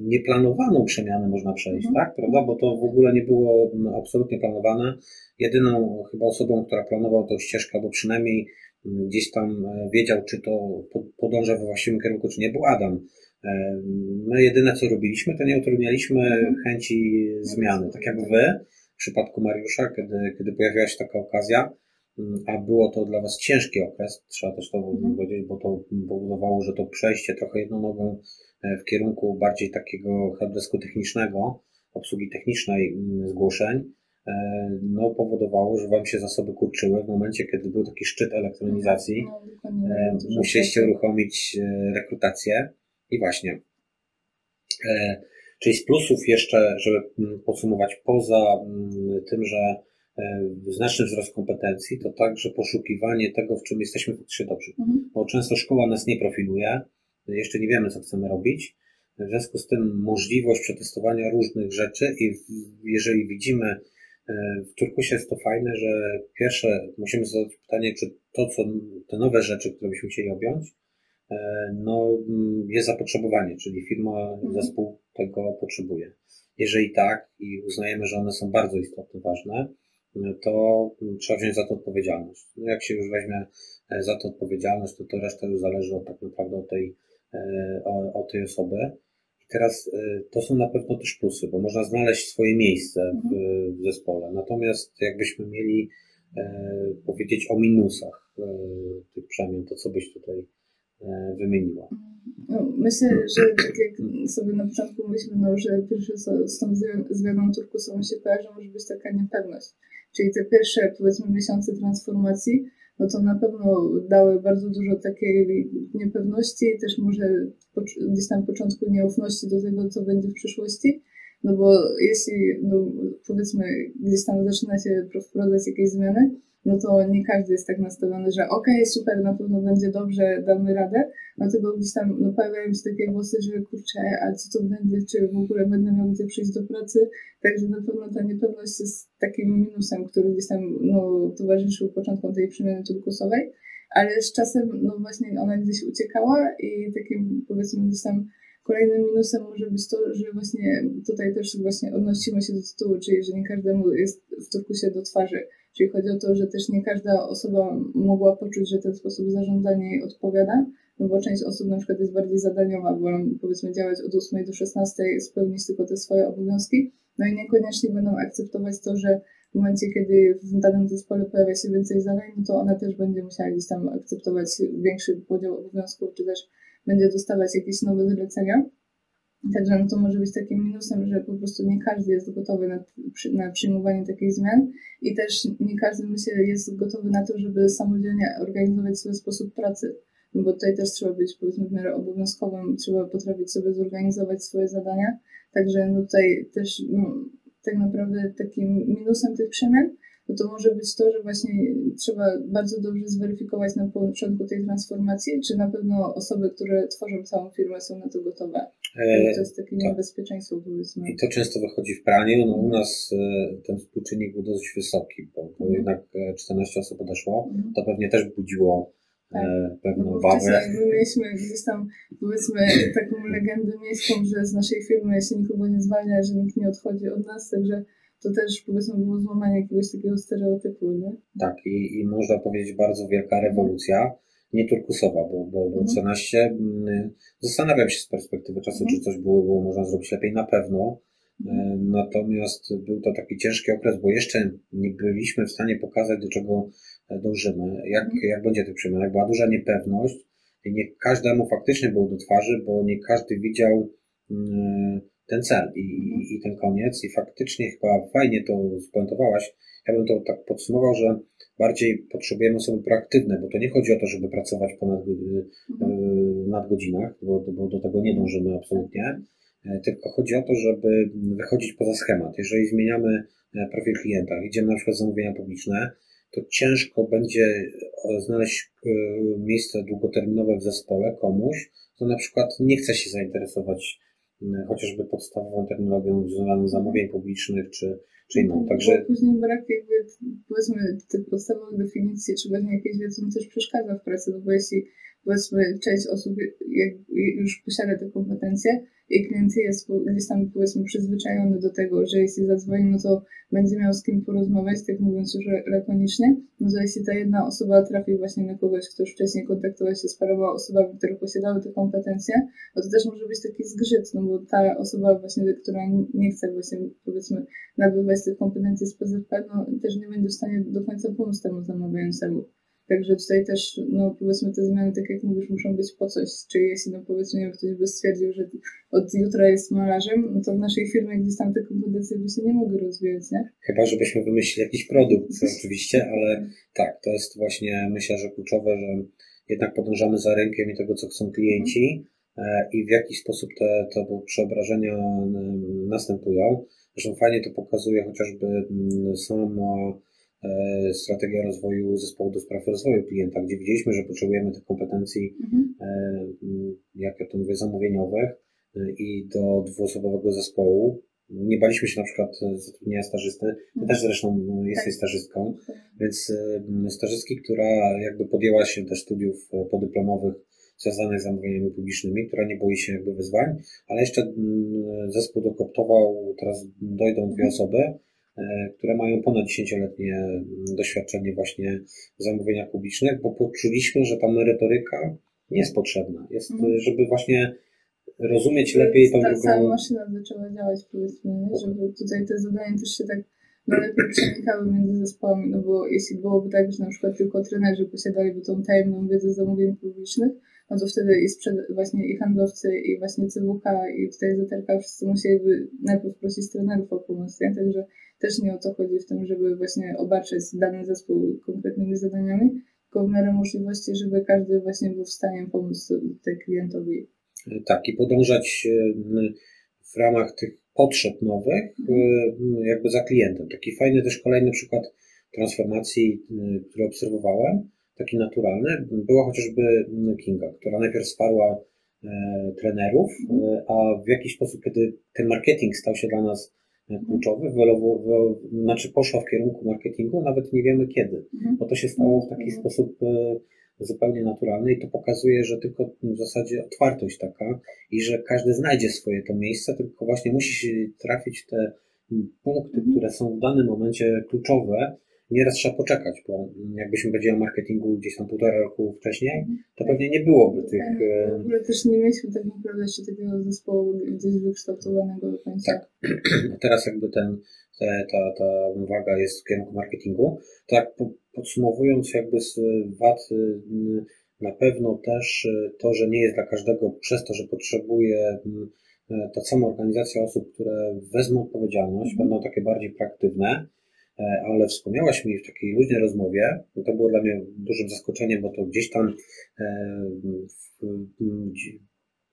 [SPEAKER 1] nieplanowaną przemianę można przejść, mhm. tak? Prawda? Bo to w ogóle nie było absolutnie planowane. Jedyną chyba osobą, która planowała tą ścieżkę, bo przynajmniej gdzieś tam wiedział, czy to podąża we właściwym kierunku, czy nie, był Adam. My jedyne, co robiliśmy, to nie utrudnialiśmy chęci zmiany. Tak jak wy, w przypadku Mariusza, kiedy, kiedy pojawiła się taka okazja, mm, a było to dla Was ciężki okres, trzeba też to mhm. powiedzieć, bo to powodowało, że to przejście trochę jedną nogą e, w kierunku bardziej takiego helpdesku technicznego, obsługi technicznej mm, zgłoszeń, no, powodowało, że Wam się zasoby kurczyły w momencie, kiedy był taki szczyt elektronizacji. No, no, musieliście uruchomić rekrutację i właśnie. Czyli z plusów jeszcze, żeby mm, podsumować, poza mm, tym, że znaczny wzrost kompetencji, to także poszukiwanie tego, w czym jesteśmy faktycznie dobrzy. Mhm. Bo często szkoła nas nie profiluje, jeszcze nie wiemy, co chcemy robić. W związku z tym możliwość przetestowania różnych rzeczy i jeżeli widzimy e, w Turkusie jest to fajne, że pierwsze musimy zadać pytanie, czy to, co te nowe rzeczy, które byśmy chcieli objąć, e, no, jest zapotrzebowanie, czyli firma, mhm. zespół tego potrzebuje. Jeżeli tak i uznajemy, że one są bardzo istotne, ważne, to trzeba wziąć za to odpowiedzialność. No jak się już weźmie e, za to odpowiedzialność, to to reszta już zależy od, tak naprawdę od tej, od tej osoby. Teraz y, to są na pewno też plusy, bo można znaleźć swoje miejsce w, mhm. w zespole. Natomiast jakbyśmy mieli e, powiedzieć o minusach e, tych przemian, to co byś tutaj e, wymieniła?
[SPEAKER 2] No, myślę, że tak jak sobie na początku myślimy, no, że pierwsze z tą zmianą turkusową się kojarzy, może być taka niepewność. Czyli te pierwsze, powiedzmy, miesiące transformacji no to na pewno dały bardzo dużo takiej niepewności też może gdzieś tam początku nieufności do tego, co będzie w przyszłości. No bo jeśli, no powiedzmy, gdzieś tam zaczyna się wprowadzać jakieś zmiany, no to nie każdy jest tak nastawiony, że okej, okay, super, na pewno będzie dobrze, damy radę. Dlatego gdzieś tam no, pojawiają się takie głosy, że kurczę, a co to będzie, czy w ogóle będę miał gdzie przyjść do pracy. Także na pewno ta niepewność jest takim minusem, który gdzieś tam no, towarzyszył początkom tej przemiany turkusowej, ale z czasem no właśnie ona gdzieś uciekała i takim powiedzmy gdzieś tam Kolejnym minusem może być to, że właśnie tutaj też właśnie odnosimy się do tytułu, czyli że nie każdemu jest w turkusie do twarzy. Czyli chodzi o to, że też nie każda osoba mogła poczuć, że ten sposób zarządzania jej odpowiada, no bo część osób na przykład jest bardziej zadaniowa, wolą powiedzmy działać od 8 do 16, spełnić tylko te swoje obowiązki, no i niekoniecznie będą akceptować to, że w momencie, kiedy w danym zespole pojawia się więcej zadań, no to ona też będzie musiała gdzieś tam akceptować większy podział obowiązków, czy też będzie dostawać jakieś nowe zlecenia. Także no to może być takim minusem, że po prostu nie każdy jest gotowy na, na przyjmowanie takich zmian i też nie każdy myślę jest gotowy na to, żeby samodzielnie organizować swój sposób pracy. No bo tutaj też trzeba być powiedzmy w miarę obowiązkowym, trzeba potrafić sobie zorganizować swoje zadania. Także no tutaj też no, tak naprawdę takim minusem tych przemian no to może być to, że właśnie trzeba bardzo dobrze zweryfikować na początku tej transformacji, czy na pewno osoby, które tworzą całą firmę są na to gotowe. E, to jest takie to, niebezpieczeństwo, powiedzmy.
[SPEAKER 1] I to często wychodzi w praniu. No, u nas e, ten współczynnik był dosyć wysoki, bo, bo mhm. jednak 14 e, osób odeszło. Mhm. To pewnie też budziło tak. pewną no,
[SPEAKER 2] wagę. My mieliśmy gdzieś tam, powiedzmy, taką legendę miejską, że z naszej firmy się nikogo nie zwalnia, że nikt nie odchodzi od nas, także to też powiedzmy było złamanie jakiegoś takiego stereotypu, nie?
[SPEAKER 1] Tak, i, i można powiedzieć bardzo wielka rewolucja, nie turkusowa, bo, bo, bo 14, mm, zastanawiam się z perspektywy czasu, czy mhm. coś było, było można zrobić lepiej, na pewno. E, mhm. Natomiast był to taki ciężki okres, bo jeszcze nie byliśmy w stanie pokazać, do czego e, dążymy, jak, mhm. jak będzie tych przemian. Była duża niepewność i nie każdemu faktycznie było do twarzy, bo nie każdy widział mm, ten cel i, i, i ten koniec i faktycznie chyba fajnie to spuentowałaś. Ja bym to tak podsumował, że bardziej potrzebujemy osoby proaktywne, bo to nie chodzi o to, żeby pracować ponad mhm. nad godzinach, bo, bo do tego nie dążymy absolutnie, e, tylko chodzi o to, żeby wychodzić poza schemat. Jeżeli zmieniamy e, profil klienta, idziemy na przykład zamówienia publiczne, to ciężko będzie znaleźć miejsce długoterminowe w zespole komuś, kto na przykład nie chce się zainteresować chociażby podstawową terminologią związaną zamówień publicznych, czy, czy inną.
[SPEAKER 2] No, Także... Później brak jakby, powiedzmy, tych podstawowych definicji, czy właśnie jakiejś wiedzy też przeszkadza w pracy, no bo jeśli powiedzmy część osób już posiada te kompetencje, i klient jest gdzieś tam powiedzmy przyzwyczajony do tego, że jeśli zadzwoni, no to będzie miał z kim porozmawiać, tak mówiąc już lakonicznie, no to jeśli ta jedna osoba trafi właśnie na kogoś, kto już wcześniej kontaktował się z paroma osobami, które posiadały te kompetencje, no to też może być taki zgrzyt, no bo ta osoba właśnie, która nie chce właśnie powiedzmy nabywać tych kompetencji z PZP, no też nie będzie w stanie do końca pomóc temu zamawiającemu. Także tutaj też, no powiedzmy, te zmiany, tak jak mówisz, muszą być po coś. Czyli jeśli, no powiedzmy, ktoś by stwierdził, że od jutra jest malarzem, no to w naszej firmie gdzieś tam te kompetencje by się nie mogły rozwijać, nie?
[SPEAKER 1] Chyba, żebyśmy wymyślili jakiś produkt, oczywiście, ale tak, to jest właśnie, myślę, że kluczowe, że jednak podążamy za rynkiem i tego, co chcą klienci e, i w jaki sposób te, te przeobrażenia następują. Zresztą fajnie to pokazuje chociażby sama E, strategia rozwoju zespołu do spraw rozwoju klienta, gdzie widzieliśmy, że potrzebujemy tych kompetencji, mhm. E, jak ja to mówię, zamówieniowych e, i do dwuosobowego zespołu. Nie baliśmy się na przykład zatrudnienia stażysty. Ty mhm. też zresztą no, jesteś tak. stażystką, tak. więc stażystki, która jakby podjęła się też studiów podyplomowych związanych z zamówieniami publicznymi, która nie boi się jakby wyzwań, ale jeszcze zespół dokoptował, teraz dojdą dwie mhm. osoby, E, które mają ponad 10-letnie mm, doświadczenie właśnie w zamówieniach publicznych, bo poczuliśmy, że ta merytoryka nie jest potrzebna. Jest, mhm. żeby właśnie rozumieć lepiej tą
[SPEAKER 2] ta drugą... cała maszyna zaczęła działać, powiedzmy, nie? żeby tutaj te zadania też się tak lepiej przenikały między zespołami, no bo jeśli byłoby tak, że na przykład tylko trenerzy posiadaliby tą tajemną wiedzę zamówień publicznych, no to wtedy i sprzed, właśnie i handlowcy, i właśnie CWK, i tutaj ZRK wszyscy musieliby najpierw prosić trenerów o pomoc, nie? Także też nie o to chodzi w tym, żeby właśnie obarczać dany zespół konkretnymi zadaniami, tylko w miarę możliwości, żeby każdy właśnie był w stanie pomóc tej klientowi.
[SPEAKER 1] Tak, i podążać w ramach tych potrzeb nowych, mhm. jakby za klientem. Taki fajny też kolejny przykład transformacji, który obserwowałem, taki naturalny, była chociażby Kinga, która najpierw wsparła e, trenerów, mhm. e, a w jakiś sposób, kiedy ten marketing stał się dla nas kluczowy, znaczy poszła w kierunku marketingu, nawet nie wiemy kiedy, mhm. bo to się stało w taki sposób e, zupełnie naturalny i to pokazuje, że tylko w zasadzie otwartość taka i że każdy znajdzie swoje to miejsce, tylko właśnie musi się trafić te punkty, mhm. które są w danym momencie kluczowe, nieraz trzeba poczekać, bo jakbyśmy powiedzieli o marketingu gdzieś tam półtora roku wcześniej, to pewnie nie byłoby tych...
[SPEAKER 2] W ogóle też nie mieliśmy tak naprawdę jeszcze takiego zespołu gdzieś wykształtowanego do końca.
[SPEAKER 1] Tak. Teraz jakby ten, te, ta, ta uwaga jest w kierunku marketingu. Tak podsumowując jakby z wad y, na pewno też y, to, że nie jest dla każdego przez to, że potrzebuje y, ta sama organizacja osób, które wezmą odpowiedzialność, mm. będą takie bardziej proaktywne, E, ale wspomniałaś mi w takiej luźnej rozmowie, to było dla mnie dużym zaskoczeniem, bo to gdzieś tam e,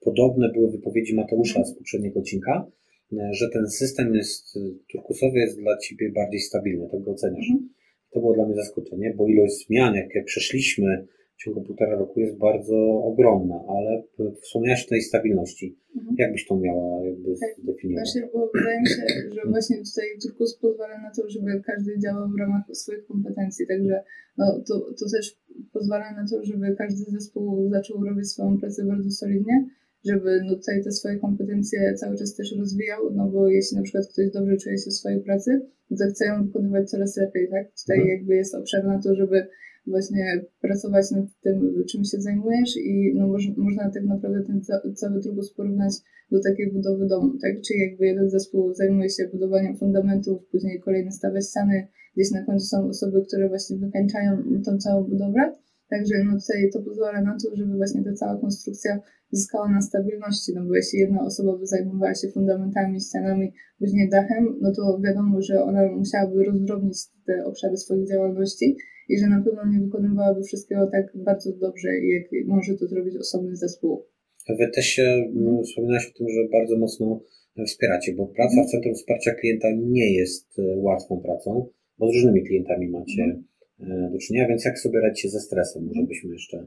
[SPEAKER 1] podobne były wypowiedzi Mateusza z poprzedniego odcinka, e, że ten system jest turkusowy jest dla Ciebie bardziej stabilny, tak go oceniasz. Mhm. To było dla mnie zaskoczenie, bo ilość zmian, jakie przeszliśmy ciągu półtora roku jest bardzo ogromna, ale wspomniałaś o tej stabilności. Mhm. Jak byś to miała jakby tak, zdefiniować?
[SPEAKER 2] Właśnie, bo wydaje mi się, że właśnie tutaj Turkus pozwala na to, żeby każdy działał w ramach swoich kompetencji, także no, to, to też pozwala na to, żeby każdy zespół zaczął robić swoją pracę bardzo solidnie, żeby no, tutaj te swoje kompetencje cały czas też rozwijał, no bo jeśli na przykład ktoś dobrze czuje się w swojej pracy, to chce ją wykonywać coraz lepiej, tak? Tutaj mhm. jakby jest obszar na to, żeby właśnie pracować nad tym, czym się zajmujesz i no, moż, można tak naprawdę ten ca cały trubus porównać do takiej budowy domu, tak? Czyli jakby jeden zespół zajmuje się budowaniem fundamentów, później kolejny stawia ściany, gdzieś na końcu są osoby, które właśnie wykańczają tą całą budowlę, Także no tutaj to pozwala na to, żeby właśnie ta cała konstrukcja zyskała na stabilności, no bo jeśli jedna osoba by zajmowała się fundamentami, ścianami, później dachem, no to wiadomo, że ona musiałaby rozdrobnić te obszary swoich działalności i że na pewno nie wykonywałaby wszystkiego tak bardzo dobrze, jak może to zrobić osobny zespół.
[SPEAKER 1] Wy też się mm, wspominałaś o tym, że bardzo mocno wspieracie, bo praca w Centrum Wsparcia Klienta nie jest e, łatwą pracą, bo z różnymi klientami macie mhm. E, do czynienia, więc jak sobie radzicie ze stresem, może byśmy jeszcze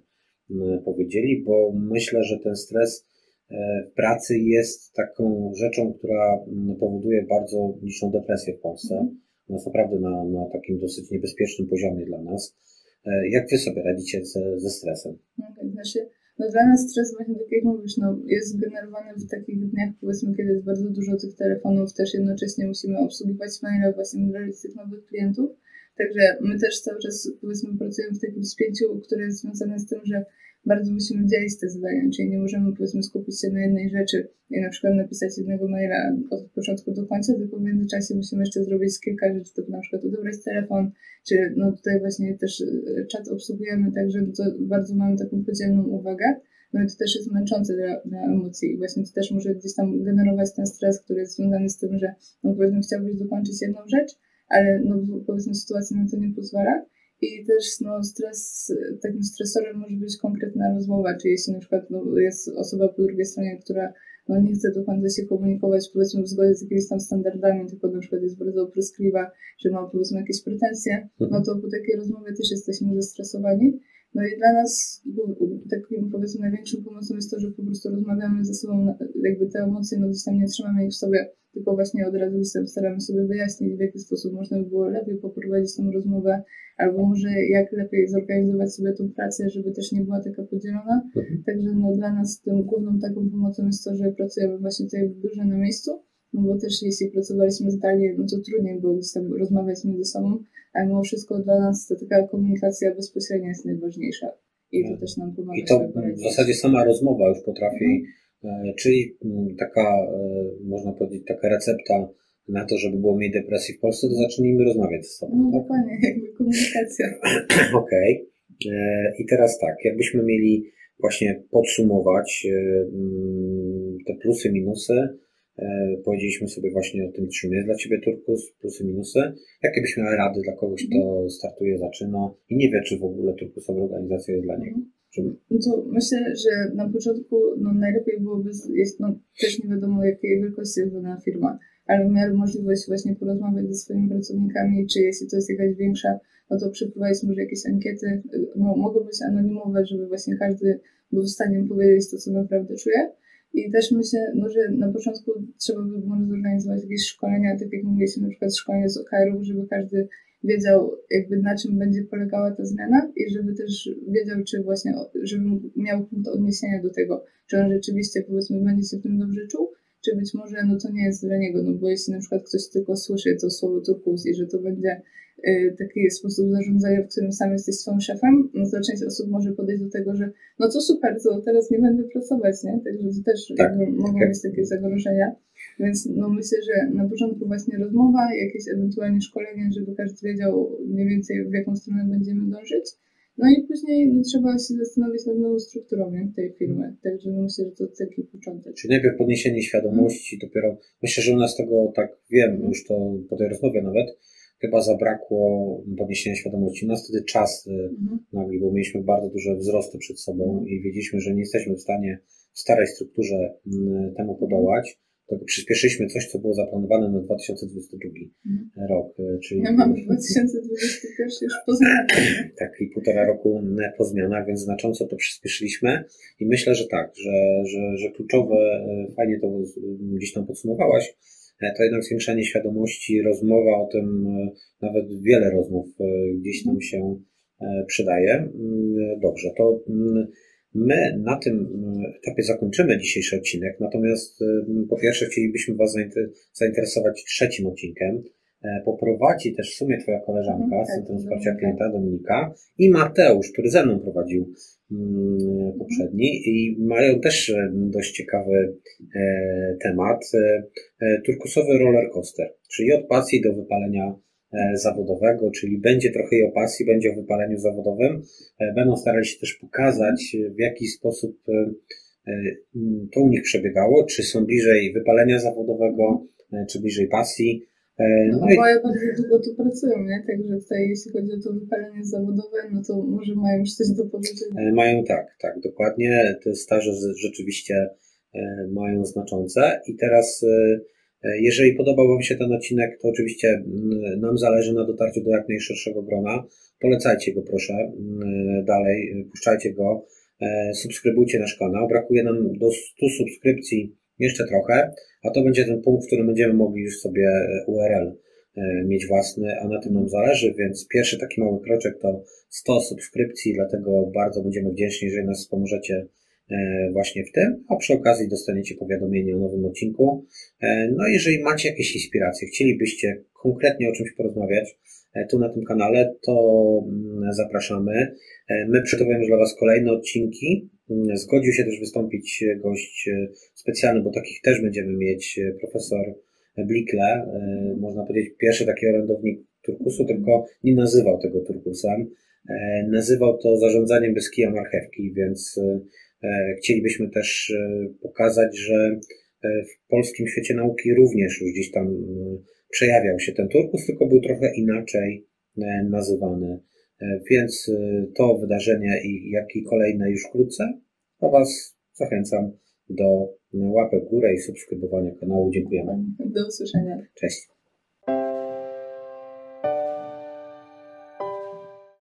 [SPEAKER 1] powiedzieli, bo myślę, że ten stres e, w pracy jest taką rzeczą, która powoduje bardzo liczną depresję w Polsce. Jest naprawdę na, na takim dosyć niebezpiecznym poziomie dla nas. E, jak Wy sobie radzicie ze, ze stresem?
[SPEAKER 2] Okay, znaczy, no dla nas stres właśnie tak jak mówisz, no, jest generowany w takich dniach, powiedzmy, kiedy jest bardzo dużo tych telefonów, też jednocześnie musimy obsługiwać maile, właśnie brać tych nowych klientów. Także my też cały czas, powiedzmy, pracujemy w takim spięciu, które jest związane z tym, że bardzo musimy dzielić te zadania, czyli nie możemy powiedzmy skupić się na jednej rzeczy i na przykład napisać jednego maila od początku do końca, tylko w międzyczasie musimy jeszcze zrobić kilka rzeczy, typu na przykład odebrać telefon, czy no tutaj właśnie też e, czat obsługujemy, także to bardzo mamy taką podzielną uwagę. No i to też jest męczące dla, dla emocji i właśnie to też może gdzieś tam generować ten stres, który jest związany z tym, że no powiedzmy chciałbyś dokończyć jedną rzecz, ale no powiedzmy sytuacja na to nie pozwala. I też no, stres, takim stresorem może być konkretna rozmowa, czyli jeśli na przykład no, jest osoba po drugiej stronie, która no, nie chce do końca się komunikować powiedzmy w zgodzie z jakimiś tam standardami, tylko na przykład jest bardzo opryskliwa, że ma powiedzmy jakieś pretensje, no to po takiej rozmowie też jesteśmy zestresowani. No i dla nas takim powiedzmy największą pomocą jest to, że po prostu rozmawiamy ze sobą, jakby te emocje, no gdzieś tam nie trzymamy ich w sobie, tylko właśnie od razu staramy sobie wyjaśnić, w jaki sposób można by było lepiej poprowadzić tę rozmowę, albo może jak lepiej zorganizować sobie tą pracę, żeby też nie była taka podzielona. Mhm. Także no, dla nas tą główną taką pomocą jest to, że pracujemy właśnie tutaj w biurze na miejscu, no bo też jeśli pracowaliśmy zdalnie, no to trudniej było gdzieś tam rozmawiać między sobą, ale mimo wszystko dla nas to taka komunikacja bezpośrednia jest najważniejsza. I to też nam pomaga.
[SPEAKER 1] I to w zasadzie sama rozmowa już potrafi, mhm. E, czyli mm, taka, e, można powiedzieć, taka recepta na to, żeby było mniej depresji w Polsce, to zacznijmy rozmawiać ze sobą.
[SPEAKER 2] No tak? dokładnie, jakby komunikacja.
[SPEAKER 1] Okej. Okay. E, I teraz tak, jakbyśmy mieli właśnie podsumować mm, te plusy, minusy, powiedzieliśmy sobie właśnie o tym, czym jest dla Ciebie Turkus, plusy, minusy. Jakie byś miała rady dla kogoś, kto mhm. startuje, zaczyna i nie wie, czy w ogóle turkusowa organizacja jest dla niego?
[SPEAKER 2] No to myślę, że na początku no, najlepiej byłoby, jest, no, też nie wiadomo jakiej wielkości jest dana firma, ale miał możliwość właśnie porozmawiać ze swoimi pracownikami, czy jeśli to jest jakaś większa, no to przeprowadzić może jakieś ankiety, no, mogą być anonimowe, żeby właśnie każdy był w stanie powiedzieć to, co naprawdę czuje. I też myślę, no, że na początku trzeba by było zorganizować jakieś szkolenia, tak jak mówiliśmy, na przykład szkolenie z OKR-ów, żeby każdy wiedział jakby na czym będzie polegała ta zmiana i żeby też wiedział, czy właśnie, żeby miał punkt odniesienia do tego, czy on rzeczywiście powiedzmy będzie się w tym dobrze czuł, czy być może no to nie jest dla niego, no bo jeśli na przykład ktoś tylko słyszy to słowo turkus i że to będzie y, taki sposób zarządzania, w którym sam jesteś swoim szefem, no to część osób może podejść do tego, że no to super, to teraz nie będę pracować, nie? Także to też tak, mogą tak. być takie zagrożenia. Więc no myślę, że na początku właśnie rozmowa, jakieś ewentualnie szkolenie, żeby każdy wiedział mniej więcej w jaką stronę będziemy dążyć. No i później no, trzeba się zastanowić nad nową strukturą nie, tej firmy. Także no, myślę, że to taki początek.
[SPEAKER 1] Czyli najpierw podniesienie świadomości, hmm. dopiero myślę, że u nas tego tak wiem, hmm. już to po tej rozmowie nawet, chyba zabrakło podniesienia świadomości. U nas wtedy czas mhm. nagli, bo mieliśmy bardzo duże wzrosty przed sobą mhm. i wiedzieliśmy, że nie jesteśmy w stanie w starej strukturze mm, temu podołać tak przyspieszyliśmy coś, co było zaplanowane na 2022 mhm. rok.
[SPEAKER 2] E, czyli... Ja mam 2021 już po zmianach.
[SPEAKER 1] Tak, i półtora roku po zmianach, więc znacząco to przyspieszyliśmy i myślę, że tak, że, że, że kluczowe, e, fajnie to gdzieś tam podsumowałaś, e, to jednak zwiększanie świadomości, rozmowa o tym, nawet wiele rozmów gdzieś tam się przydaje. Mm, dobrze, to mm, My na tym e, etapie zakończymy dzisiejszy odcinek, natomiast e, po pierwsze chcielibyśmy Was zainteresować trzecim odcinkiem. E, poprowadzi też w sumie Twoja koleżanka mhm, z tak, Centrum Wsparcia Klienta, Dominika, i Mateusz, który ze mną prowadził mm, poprzedni i mają też dość ciekawy temat. Turkusowy roller coaster, czyli od pasji do wypalenia E, zawodowego, czyli będzie trochę i o pasji, będzie o wypaleniu zawodowym. E, będą starali się też pokazać, w jaki sposób e, to u nich przebiegało, czy są bliżej wypalenia zawodowego, czy bliżej pasji.
[SPEAKER 2] No, no i... bardzo długo tu pracują, nie? Także tutaj jeśli chodzi o to wypalenie zawodowe, no to może mają już coś do powiedzenia.
[SPEAKER 1] Mają tak, tak, dokładnie. Te staże rzeczywiście mają znaczące. I teraz E, jeżeli podobał Wam się ten odcinek, to oczywiście nam zależy na dotarciu do jak najszerszego grona. Polecajcie go proszę dalej, puszczajcie go, e, subskrybujcie nasz kanał. Brakuje nam do 100 subskrypcji jeszcze trochę, a to będzie ten punkt, w którym będziemy mogli już sobie e, URL mieć własny, a na tym nam zależy, więc pierwszy taki mały kroczek to 100 subskrypcji, dlatego bardzo będziemy wdzięczni, jeżeli nas pomożecie właśnie w tym, a przy okazji dostaniecie powiadomienie o nowym odcinku. No jeżeli macie jakieś inspiracje, chcielibyście konkretnie o czymś porozmawiać tu na tym kanale, to mm, zapraszamy. My przygotowujemy dla Was kolejne odcinki. Mm, zgodził się też wystąpić gość specjalny, bo takich też będziemy mieć, profesor Blikle, można powiedzieć pierwszy taki orędownik turkusu, tylko nie nazywał tego turkusem. E, nazywał to zarządzaniem bez kija marchewki, więc e, chcielibyśmy też e, pokazać, że w polskim świecie nauki również już gdzieś tam przejawiał się ten turkus, tylko był trochę inaczej nazywany. Więc to wydarzenie i jak i kolejne już wkrótce, a Was zachęcam do łapek w górę i subskrybowania kanału. Dziękujemy.
[SPEAKER 2] Do usłyszenia.
[SPEAKER 1] Cześć.